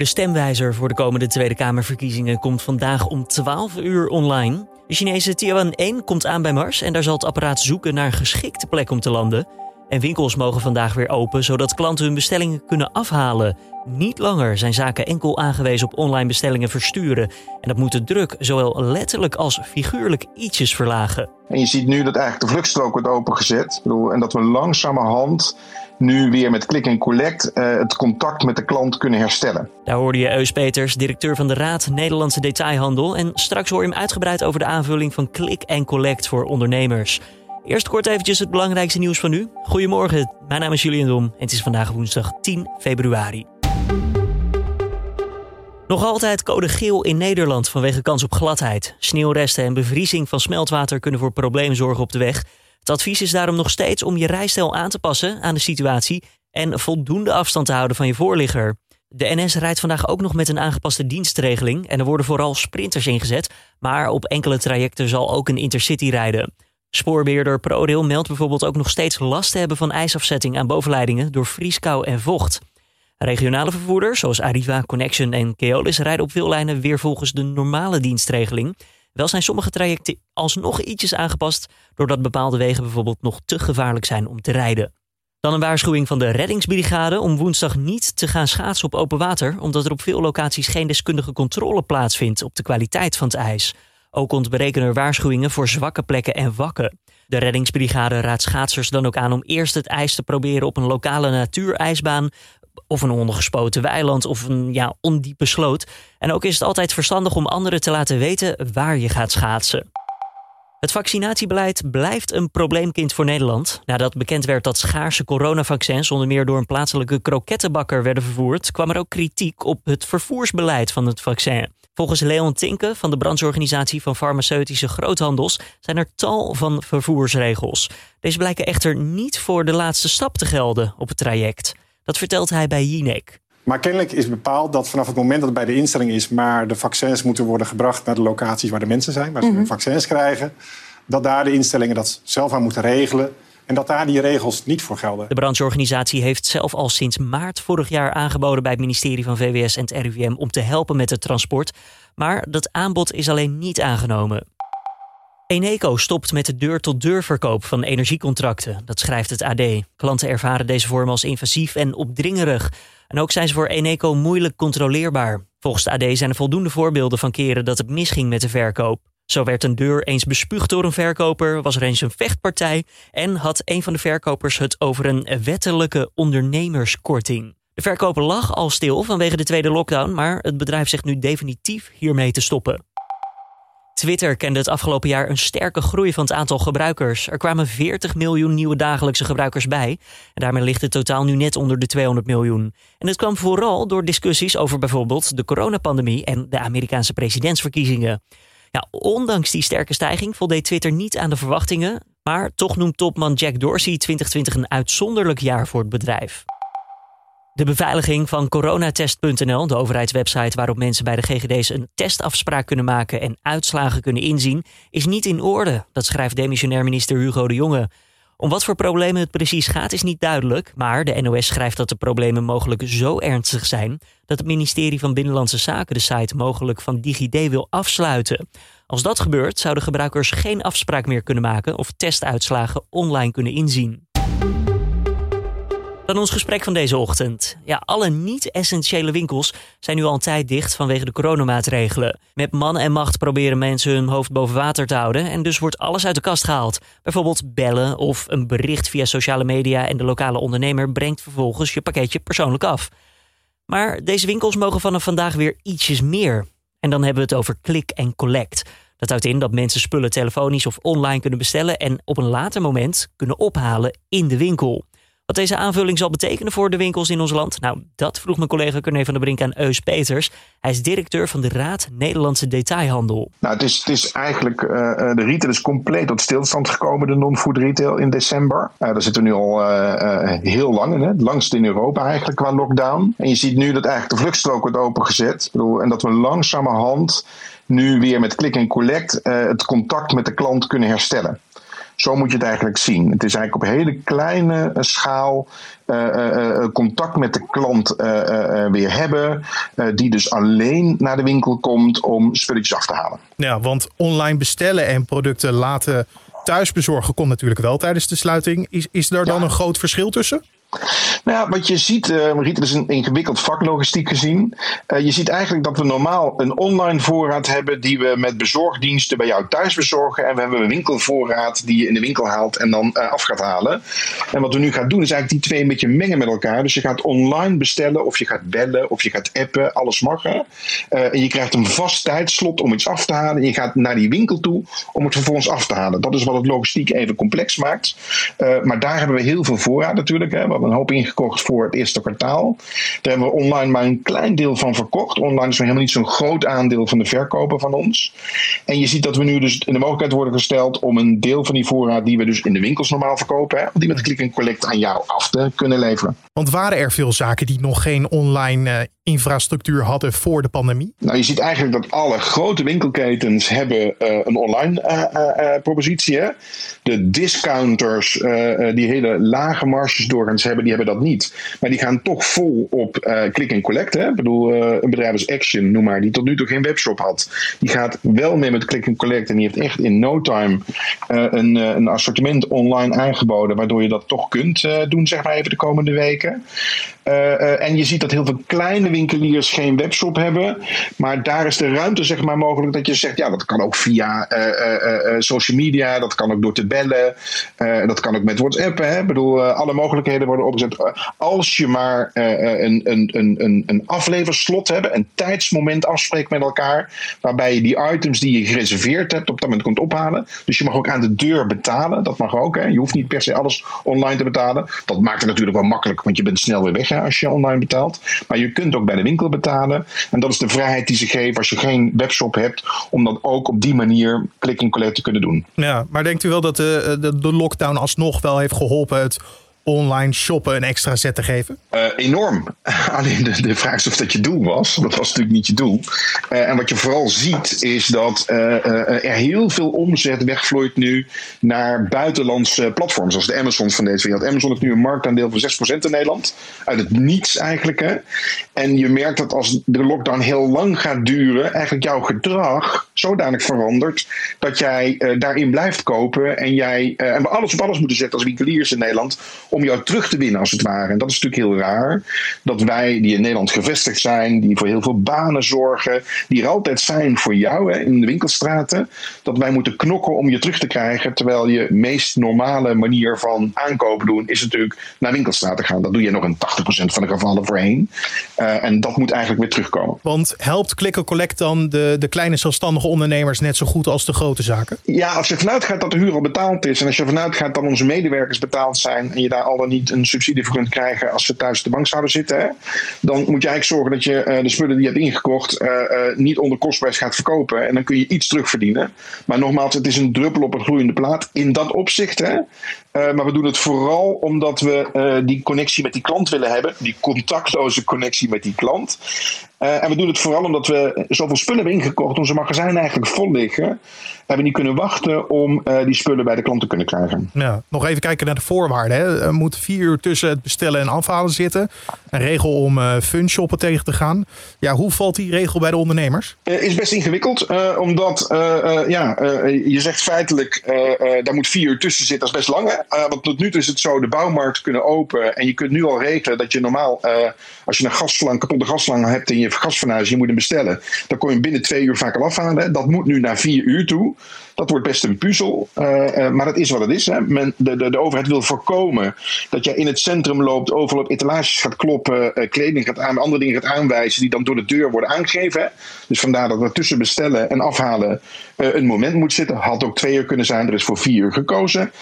De stemwijzer voor de komende Tweede Kamerverkiezingen komt vandaag om 12 uur online. De Chinese Tianwen-1 komt aan bij Mars en daar zal het apparaat zoeken naar een geschikte plek om te landen. En winkels mogen vandaag weer open, zodat klanten hun bestellingen kunnen afhalen. Niet langer zijn zaken enkel aangewezen op online bestellingen versturen. En dat moet de druk zowel letterlijk als figuurlijk ietsjes verlagen. En je ziet nu dat eigenlijk de vluchtstrook wordt opengezet. En dat we langzamerhand nu weer met click en collect uh, het contact met de klant kunnen herstellen. Daar hoorde je Eus Peters, directeur van de Raad Nederlandse Detailhandel. En straks hoor je hem uitgebreid over de aanvulling van click en collect voor ondernemers. Eerst kort eventjes het belangrijkste nieuws van nu. Goedemorgen, mijn naam is Julian Dom en het is vandaag woensdag 10 februari. Nog altijd code geel in Nederland vanwege kans op gladheid. Sneeuwresten en bevriezing van smeltwater kunnen voor problemen zorgen op de weg. Het advies is daarom nog steeds om je rijstijl aan te passen aan de situatie en voldoende afstand te houden van je voorligger. De NS rijdt vandaag ook nog met een aangepaste dienstregeling en er worden vooral sprinters ingezet, maar op enkele trajecten zal ook een intercity rijden. Spoorbeheerder ProRail meldt bijvoorbeeld ook nog steeds last te hebben van ijsafzetting aan bovenleidingen door vrieskou en vocht. Regionale vervoerders zoals Arriva, Connection en Keolis rijden op veel lijnen weer volgens de normale dienstregeling. Wel zijn sommige trajecten alsnog ietsjes aangepast doordat bepaalde wegen bijvoorbeeld nog te gevaarlijk zijn om te rijden. Dan een waarschuwing van de reddingsbrigade om woensdag niet te gaan schaatsen op open water, omdat er op veel locaties geen deskundige controle plaatsvindt op de kwaliteit van het ijs. Ook ontbreken er waarschuwingen voor zwakke plekken en wakken. De reddingsbrigade raadt schaatsers dan ook aan om eerst het ijs te proberen op een lokale natuurijsbaan of een ondergespoten weiland of een ja, ondiepe sloot. En ook is het altijd verstandig om anderen te laten weten waar je gaat schaatsen. Het vaccinatiebeleid blijft een probleemkind voor Nederland. Nadat bekend werd dat schaarse coronavaccins onder meer door een plaatselijke krokettenbakker werden vervoerd, kwam er ook kritiek op het vervoersbeleid van het vaccin. Volgens Leon Tinke van de brancheorganisatie van farmaceutische groothandels zijn er tal van vervoersregels. Deze blijken echter niet voor de laatste stap te gelden op het traject. Dat vertelt hij bij Jinek. Maar kennelijk is bepaald dat vanaf het moment dat het bij de instelling is, maar de vaccins moeten worden gebracht naar de locaties waar de mensen zijn, waar ze mm hun vaccins krijgen, dat daar de instellingen dat zelf aan moeten regelen. En dat daar die regels niet voor gelden. De brancheorganisatie heeft zelf al sinds maart vorig jaar aangeboden bij het ministerie van VWS en het om te helpen met het transport. Maar dat aanbod is alleen niet aangenomen. Eneco stopt met de deur-tot-deur verkoop van energiecontracten. Dat schrijft het AD. Klanten ervaren deze vorm als invasief en opdringerig. En ook zijn ze voor Eneco moeilijk controleerbaar. Volgens het AD zijn er voldoende voorbeelden van keren dat het misging met de verkoop. Zo werd een deur eens bespuugd door een verkoper, was er eens een vechtpartij en had een van de verkopers het over een wettelijke ondernemerskorting. De verkoper lag al stil vanwege de tweede lockdown, maar het bedrijf zegt nu definitief hiermee te stoppen. Twitter kende het afgelopen jaar een sterke groei van het aantal gebruikers. Er kwamen 40 miljoen nieuwe dagelijkse gebruikers bij. En daarmee ligt het totaal nu net onder de 200 miljoen. En het kwam vooral door discussies over bijvoorbeeld de coronapandemie en de Amerikaanse presidentsverkiezingen. Ja, ondanks die sterke stijging voldeed Twitter niet aan de verwachtingen. Maar toch noemt topman Jack Dorsey 2020 een uitzonderlijk jaar voor het bedrijf. De beveiliging van coronatest.nl, de overheidswebsite waarop mensen bij de GGD's een testafspraak kunnen maken en uitslagen kunnen inzien, is niet in orde. Dat schrijft demissionair minister Hugo de Jonge. Om wat voor problemen het precies gaat is niet duidelijk, maar de NOS schrijft dat de problemen mogelijk zo ernstig zijn dat het ministerie van Binnenlandse Zaken de site mogelijk van DigiD wil afsluiten. Als dat gebeurt, zouden gebruikers geen afspraak meer kunnen maken of testuitslagen online kunnen inzien. Dan ons gesprek van deze ochtend. Ja, alle niet-essentiële winkels zijn nu al een tijd dicht vanwege de coronamaatregelen. Met man en macht proberen mensen hun hoofd boven water te houden en dus wordt alles uit de kast gehaald. Bijvoorbeeld bellen of een bericht via sociale media en de lokale ondernemer brengt vervolgens je pakketje persoonlijk af. Maar deze winkels mogen vanaf vandaag weer ietsjes meer. En dan hebben we het over click en collect. Dat houdt in dat mensen spullen telefonisch of online kunnen bestellen en op een later moment kunnen ophalen in de winkel. Wat deze aanvulling zal betekenen voor de winkels in ons land? Nou, dat vroeg mijn collega Corné van der Brink aan Eus Peters. Hij is directeur van de Raad Nederlandse Detailhandel. Nou, het is, het is eigenlijk, uh, de retail is compleet tot stilstand gekomen, de non-food retail in december. Uh, daar zitten we nu al heel lang in, hè? het langst in Europa eigenlijk qua lockdown. En je ziet nu dat eigenlijk de vluchtstrook wordt opengezet. Ik bedoel, en dat we langzamerhand nu weer met click en collect het contact met de klant kunnen herstellen Zo moet je het eigenlijk zien. Het is eigenlijk op hele kleine schaal contact met de klant weer hebben. die dus alleen naar de winkel komt om spulletjes af te halen. Ja, want online bestellen en producten laten thuisbezorgen komt natuurlijk wel tijdens de sluiting. Is, is daar dan een groot verschil tussen? Nou ja, wat je ziet, uh, is een ingewikkeld vak logistiek gezien. Uh, je ziet eigenlijk dat we normaal een online voorraad hebben die we met bezorgdiensten bij jou thuis bezorgen. En we hebben een winkelvoorraad die je in de winkel haalt en dan uh, af gaat halen. En wat we nu gaan doen is eigenlijk die twee een beetje mengen met elkaar. Dus je gaat online bestellen of je gaat bellen of je gaat appen, alles mag. en je krijgt een vast tijdslot om iets af te halen. En je gaat naar die winkel toe om het vervolgens af te halen. Dat is wat het logistiek even complex maakt. maar daar hebben we heel veel voorraad natuurlijk. Hè, een hoop ingekocht voor het eerste kwartaal. Daar hebben we online maar een klein deel van verkocht. Online is nog helemaal niet zo'n groot aandeel van de verkopen van ons. En je ziet dat we nu dus in de mogelijkheid worden gesteld om een deel van die voorraad die we dus in de winkels normaal verkopen, hè, die met klik en collect aan jou af te kunnen leveren. Want waren er veel zaken die nog geen online uh, infrastructuur hadden voor de pandemie? Nou, je ziet eigenlijk dat alle grote winkelketens hebben uh, een online uh, propositie. Hè? De discounters die hele lage marges doorgaans hebben, die hebben dat niet. Maar die gaan toch vol op click en collect. Hè? Ik bedoel, een bedrijf als Action, noem maar, die tot nu toe geen webshop had. Die gaat wel mee met click en collect en die heeft echt in no time een, een assortiment online aangeboden, waardoor je dat toch kunt doen, zeg maar even de komende weken. en je ziet dat heel veel kleine winkeliers geen webshop hebben. Maar daar is de ruimte zeg maar, mogelijk dat je zegt, ja, dat kan ook via uh, uh, social media, dat kan ook door te bellen, dat kan ook met WhatsApp. Hè? Ik bedoel, alle mogelijkheden worden opgezet. Als je maar een, een, een, een afleverslot hebt, een tijdsmoment afspreekt met elkaar, waarbij je die items die je gereserveerd hebt op dat moment kunt ophalen. Dus je mag ook aan de deur betalen, dat mag ook. Hè? Je hoeft niet per se alles online te betalen. Dat maakt het natuurlijk wel makkelijk, want je bent snel weer weg als je online betaalt. Maar je kunt ook bij de winkel betalen. En dat is de vrijheid die ze geven als je geen webshop hebt, om dat ook op die manier klik en collect te kunnen doen. Ja, maar denkt u wel dat de, de, de lockdown alsnog wel heeft geholpen het online shoppen een extra zet te geven? Uh, enorm. Alleen de, de, vraag is of dat je doel was. Dat was natuurlijk niet je doel. Uh, en wat je vooral ziet is dat uh, er heel veel omzet wegvloeit nu naar buitenlandse platforms. Zoals de Amazon van deze wereld. Amazon heeft nu een marktaandeel van 6% in Nederland. Uit het niets eigenlijk. Hè. En je merkt dat als de lockdown heel lang gaat duren, eigenlijk jouw gedrag zodanig verandert dat jij daarin blijft kopen. En jij en we alles op alles moeten zetten als winkeliers in Nederland om jou terug te winnen, als het ware. En dat is natuurlijk heel raar. Dat wij, die in Nederland gevestigd zijn, die voor heel veel banen zorgen, die er altijd zijn voor jou hè, in de winkelstraten, dat wij moeten knokken om je terug te krijgen. Terwijl je meest normale manier van aankopen doen is natuurlijk naar winkelstraten gaan. Dat doe je nog in 80% van de gevallen voorheen. Uh, en dat moet eigenlijk weer terugkomen. Want helpt Click Collect dan de, de kleine zelfstandige ondernemers net zo goed als de grote zaken? Ja, als je vanuit gaat dat de huur al betaald is en als je vanuit gaat dat onze medewerkers betaald zijn en je daar al dan niet een subsidie voor kunt krijgen als ze thuis de bank zouden zitten, hè, dan moet je eigenlijk zorgen dat je uh, de spullen die je hebt ingekocht uh, uh, niet onder kostprijs gaat verkopen. En dan kun je iets terugverdienen. Maar nogmaals, het is een druppel op een gloeiende plaat in dat opzicht. Hè. Maar we doen het vooral omdat we die connectie met die klant willen hebben. Die contactloze connectie met die klant. Uh, en we doen het vooral omdat we zoveel spullen hebben ingekocht. Onze magazijn eigenlijk vol liggen. Hebben niet kunnen wachten om die spullen bij de klant te kunnen krijgen. Ja, nog even kijken naar de voorwaarden. Hè. Er moet vier uur tussen het bestellen en afhalen zitten. Een regel om uh, fun shoppen tegen te gaan. Ja, hoe valt die regel bij de ondernemers? is best ingewikkeld. omdat ja, je zegt feitelijk, daar moet vier uur tussen zitten. Dat is best lang. Hè? Want tot nu toe is het zo, de bouwmarkt kunnen open. En je kunt nu al regelen dat je normaal, als je een gasslang, kapotte gasslang hebt en je gasfornuis, je moet hem bestellen. Dan kon je binnen twee uur vaak al afhalen. Dat moet nu naar vier uur toe. Dat wordt best een puzzel, maar dat is wat het is. Hè. Men, de, de, de overheid wil voorkomen dat je in het centrum loopt, overal op etalages gaat kloppen, kleding gaat aan, andere dingen gaat aanwijzen, die dan door de deur worden aangegeven. Dus vandaar dat er tussen bestellen en afhalen een moment moet zitten. Had ook twee uur kunnen zijn, er is voor vier uur gekozen.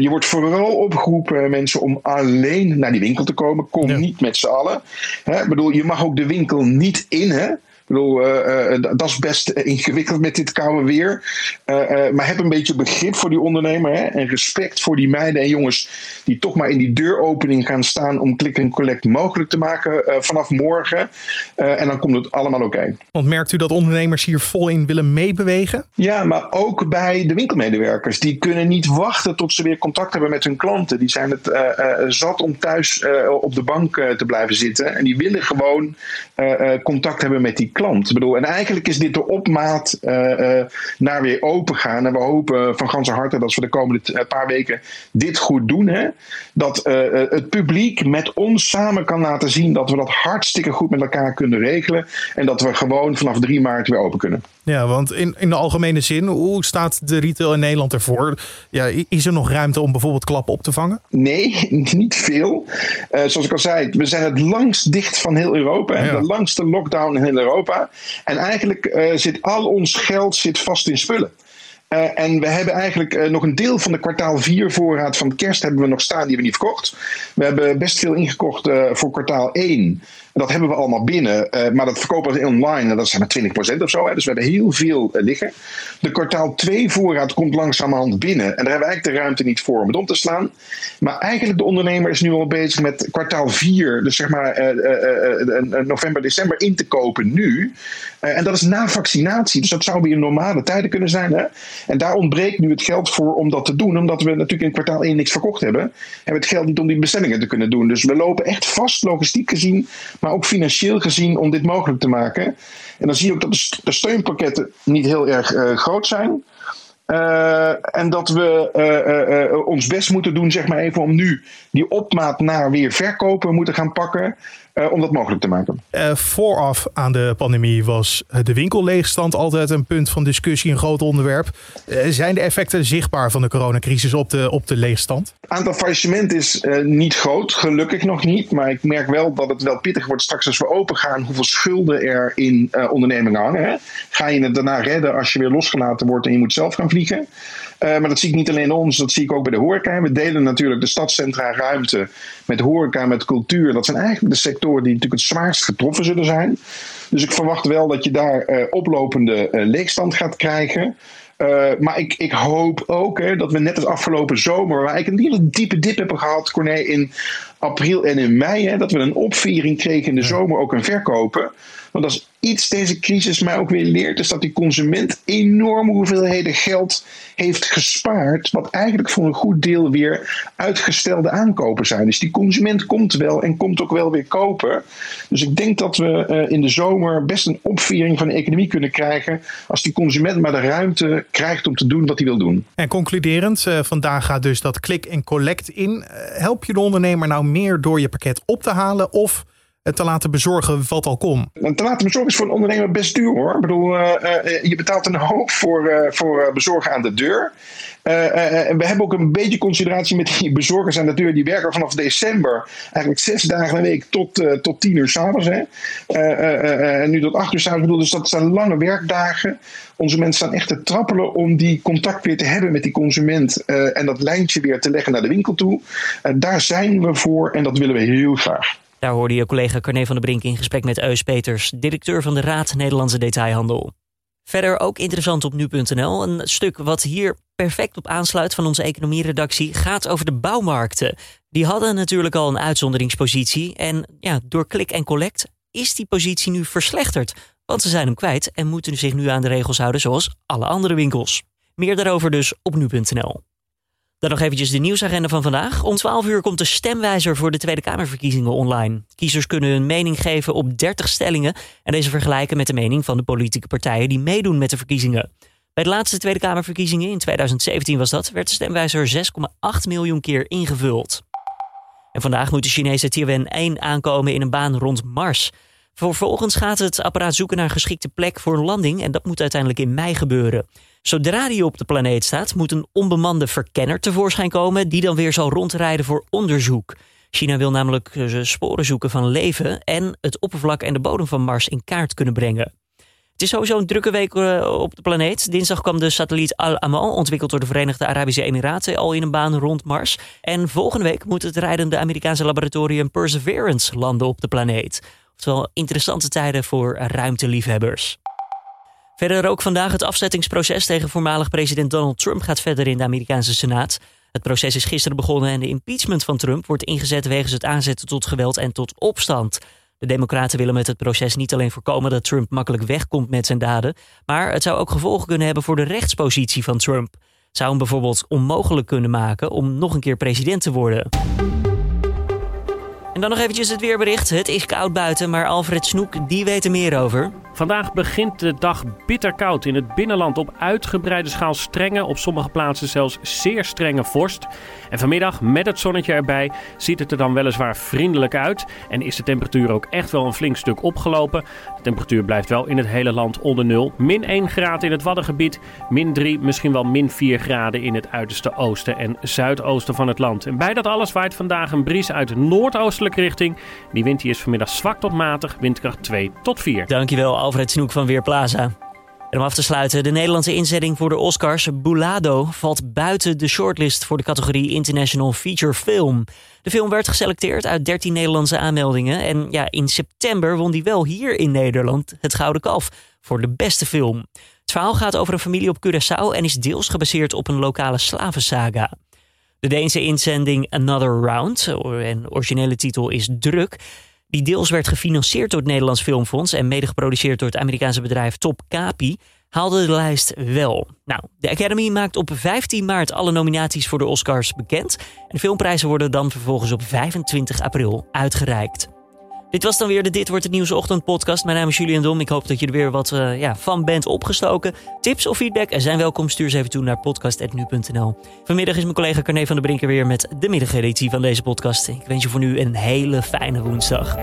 Je wordt vooral opgeroepen, mensen, om alleen naar die winkel te komen. Kom niet met z'n allen. Hè. Ik bedoel, je mag ook de winkel niet in, hè. Bedoel, dat is best ingewikkeld met dit koude weer. maar heb een beetje begrip voor die ondernemer hè, en respect voor die meiden en jongens die toch maar in die deuropening gaan staan om click en collect mogelijk te maken vanaf morgen. en dan komt het allemaal oké. Want merkt u dat ondernemers hier vol in willen meebewegen? Ja, maar ook bij de winkelmedewerkers. Die kunnen niet wachten tot ze weer contact hebben met hun klanten. Die zijn het zat om thuis op de bank te blijven zitten. En die willen gewoon contact hebben met die klant. Ik bedoel, en eigenlijk is dit de opmaat naar weer open gaan. En we hopen van ganse harte dat we de komende paar weken dit goed doen. Hè? Dat het publiek met ons samen kan laten zien dat we dat hartstikke goed met elkaar kunnen regelen. En dat we gewoon vanaf 3 maart weer open kunnen. Ja, want in, in de algemene zin, hoe staat de retail in Nederland ervoor? Ja, is er nog ruimte om bijvoorbeeld klappen op te vangen? Nee, niet veel. Uh, zoals ik al zei, we zijn het langst dicht van heel Europa. Ja. De langste lockdown in heel Europa. En eigenlijk uh, zit al ons geld zit vast in spullen. Uh, en we hebben eigenlijk uh, nog een deel van de kwartaal 4 voorraad van kerst hebben we nog staan die we niet verkocht. We hebben best veel ingekocht uh, voor kwartaal 1. Dat hebben we allemaal binnen, uh, maar dat verkopen we online en dat zijn maar 20% of zo. Hè. Dus we hebben heel veel uh, liggen. De kwartaal 2 voorraad komt langzamerhand binnen. En daar hebben we eigenlijk de ruimte niet voor om het om te slaan. Maar eigenlijk de ondernemer is nu al bezig met kwartaal 4, dus zeg maar uh, november, december in te kopen nu. en dat is na vaccinatie, dus dat zou weer normale tijden kunnen zijn. Hè. En daar ontbreekt nu het geld voor om dat te doen, omdat we natuurlijk in kwartaal 1 niks verkocht hebben. Hebben we het geld niet om die bestellingen te kunnen doen. Dus we lopen echt vast, logistiek gezien, ook financieel gezien, om dit mogelijk te maken. En dan zie je ook dat de steunpakketten niet heel erg uh, groot zijn. Uh, en dat we uh, ons best moeten doen, zeg maar even, om nu die opmaat naar weer verkopen moeten gaan pakken. Om dat mogelijk te maken. vooraf aan de pandemie was de winkelleegstand altijd een punt van discussie, een groot onderwerp. zijn de effecten zichtbaar van de coronacrisis op de, op de leegstand? Het aantal faillissement is niet groot, gelukkig nog niet. Maar ik merk wel dat het wel pittig wordt straks als we open gaan, hoeveel schulden er in ondernemingen hangen. Hè? Ga je het daarna redden als je weer losgelaten wordt en je moet zelf gaan vliegen? Uh, maar dat zie ik niet alleen ons, dat zie ik ook bij de horeca. We delen natuurlijk de stadscentra ruimte met horeca, met cultuur. Dat zijn eigenlijk de sectoren die natuurlijk het zwaarst getroffen zullen zijn. Dus ik verwacht wel dat je daar uh, oplopende uh, leegstand gaat krijgen. Maar ik, ik hoop ook hè, dat we net als afgelopen zomer, waar ik een hele diepe dip hebben gehad, Corné, in april en in mei, hè, dat we een opviering kregen in de zomer ook een verkopen. Want als iets deze crisis mij ook weer leert, is dat die consument enorme hoeveelheden geld heeft gespaard. Wat eigenlijk voor een goed deel weer uitgestelde aankopen zijn. Dus die consument komt wel en komt ook wel weer kopen. Dus ik denk dat we uh, in de zomer best een opviering van de economie kunnen krijgen. Als die consument maar de ruimte krijgt om te doen wat hij wil doen. En concluderend, uh, vandaag gaat dus dat click en collect in. Uh, help je de ondernemer nou meer door je pakket op te halen? Of te laten bezorgen valt al kom. Te laten bezorgen is voor een ondernemer best duur hoor. Ik bedoel, uh, uh, je betaalt een hoop voor, uh, voor bezorgen aan de deur. en we hebben ook een beetje consideratie met die bezorgers aan de deur. Die werken vanaf december eigenlijk zes dagen een week tot, tot tien uur s'avonds. En nu tot acht uur s'avonds. Dus dat zijn lange werkdagen. Onze mensen staan echt te trappelen om die contact weer te hebben met die consument. en dat lijntje weer te leggen naar de winkel toe. daar zijn we voor en dat willen we heel graag. Daar hoorde je collega Carne van der Brink in gesprek met Eus Peters, directeur van de Raad Nederlandse Detailhandel. Verder ook interessant op nu.nl. Een stuk wat hier perfect op aansluit van onze economieredactie gaat over de bouwmarkten. Die hadden natuurlijk al een uitzonderingspositie. En ja, door klik en collect is die positie nu verslechterd. Want ze zijn hem kwijt en moeten zich nu aan de regels houden zoals alle andere winkels. Meer daarover dus op nu.nl. Dan nog eventjes de nieuwsagenda van vandaag. Om 12 uur komt de stemwijzer voor de Tweede Kamerverkiezingen online. Kiezers kunnen hun mening geven op 30 stellingen en deze vergelijken met de mening van de politieke partijen die meedoen met de verkiezingen. Bij de laatste Tweede Kamerverkiezingen in 2017 was dat, werd de stemwijzer 6,8 miljoen keer ingevuld. En vandaag moet de Chinese Tianwen-1 aankomen in een baan rond Mars. Vervolgens gaat het apparaat zoeken naar een geschikte plek voor een landing en dat moet uiteindelijk in mei gebeuren. Zodra die op de planeet staat, moet een onbemande verkenner tevoorschijn komen die dan weer zal rondrijden voor onderzoek. China wil namelijk eh, sporen zoeken van leven en het oppervlak en de bodem van Mars in kaart kunnen brengen. Het is sowieso een drukke week op de planeet. Dinsdag kwam de satelliet Al-Amal, ontwikkeld door de Verenigde Arabische Emiraten, al in een baan rond Mars. En volgende week moet het rijdende Amerikaanse laboratorium Perseverance landen op de planeet. Oftewel interessante tijden voor ruimteliefhebbers. Verder ook vandaag het afzettingsproces tegen voormalig president Donald Trump gaat verder in de Amerikaanse Senaat. Het proces is gisteren begonnen en de impeachment van Trump wordt ingezet wegens het aanzetten tot geweld en tot opstand. De Democraten willen met het proces niet alleen voorkomen dat Trump makkelijk wegkomt met zijn daden, maar het zou ook gevolgen kunnen hebben voor de rechtspositie van Trump. Zou hem bijvoorbeeld onmogelijk kunnen maken om nog een keer president te worden. En dan nog eventjes het weerbericht. Het is koud buiten, maar Alfred Snoek die weet er meer over. Vandaag begint de dag bitter koud in het binnenland op uitgebreide schaal strenge, op sommige plaatsen zelfs zeer strenge vorst. En vanmiddag met het zonnetje erbij ziet het er dan weliswaar vriendelijk uit en is de temperatuur ook echt wel een flink stuk opgelopen. Temperatuur blijft wel in het hele land onder nul. Min 1 graden in het Waddengebied, min 3, misschien wel min 4 graden in het uiterste oosten en zuidoosten van het land. En bij dat alles waait vandaag een bries uit noordoostelijke richting. Die wind is vanmiddag zwak tot matig, windkracht 2 tot 4. Dankjewel Alfred Snoek van Weerplaza. En om af te sluiten, de Nederlandse inzetting voor de Oscars, Bulado, valt buiten de shortlist voor de categorie International Feature Film. De film werd geselecteerd uit 13 Nederlandse aanmeldingen. En ja, in september won die wel hier in Nederland het Gouden Kalf voor de beste film. Het verhaal gaat over een familie op Curaçao en is deels gebaseerd op een lokale slavensaga. De Deense inzending Another Round, en originele titel is Druk, die deels werd gefinancierd door het Nederlands Filmfonds en mede geproduceerd door het Amerikaanse bedrijf Top Capi, haalde de lijst wel. Nou, de Academy maakt op 15 maart alle nominaties voor de Oscars bekend. En de filmprijzen worden dan vervolgens op 25 april uitgereikt. Dit was dan weer de Dit Wordt Het Nieuws Ochtend podcast. Mijn naam is Julian Dom. Ik hoop dat je er weer wat uh, ja, van bent opgestoken. Tips of feedback zijn welkom. Stuur ze even toe naar podcast.nu.nl. Vanmiddag is mijn collega Carne van der Brinker weer met de middageditie van deze podcast. Ik wens je voor nu een hele fijne woensdag.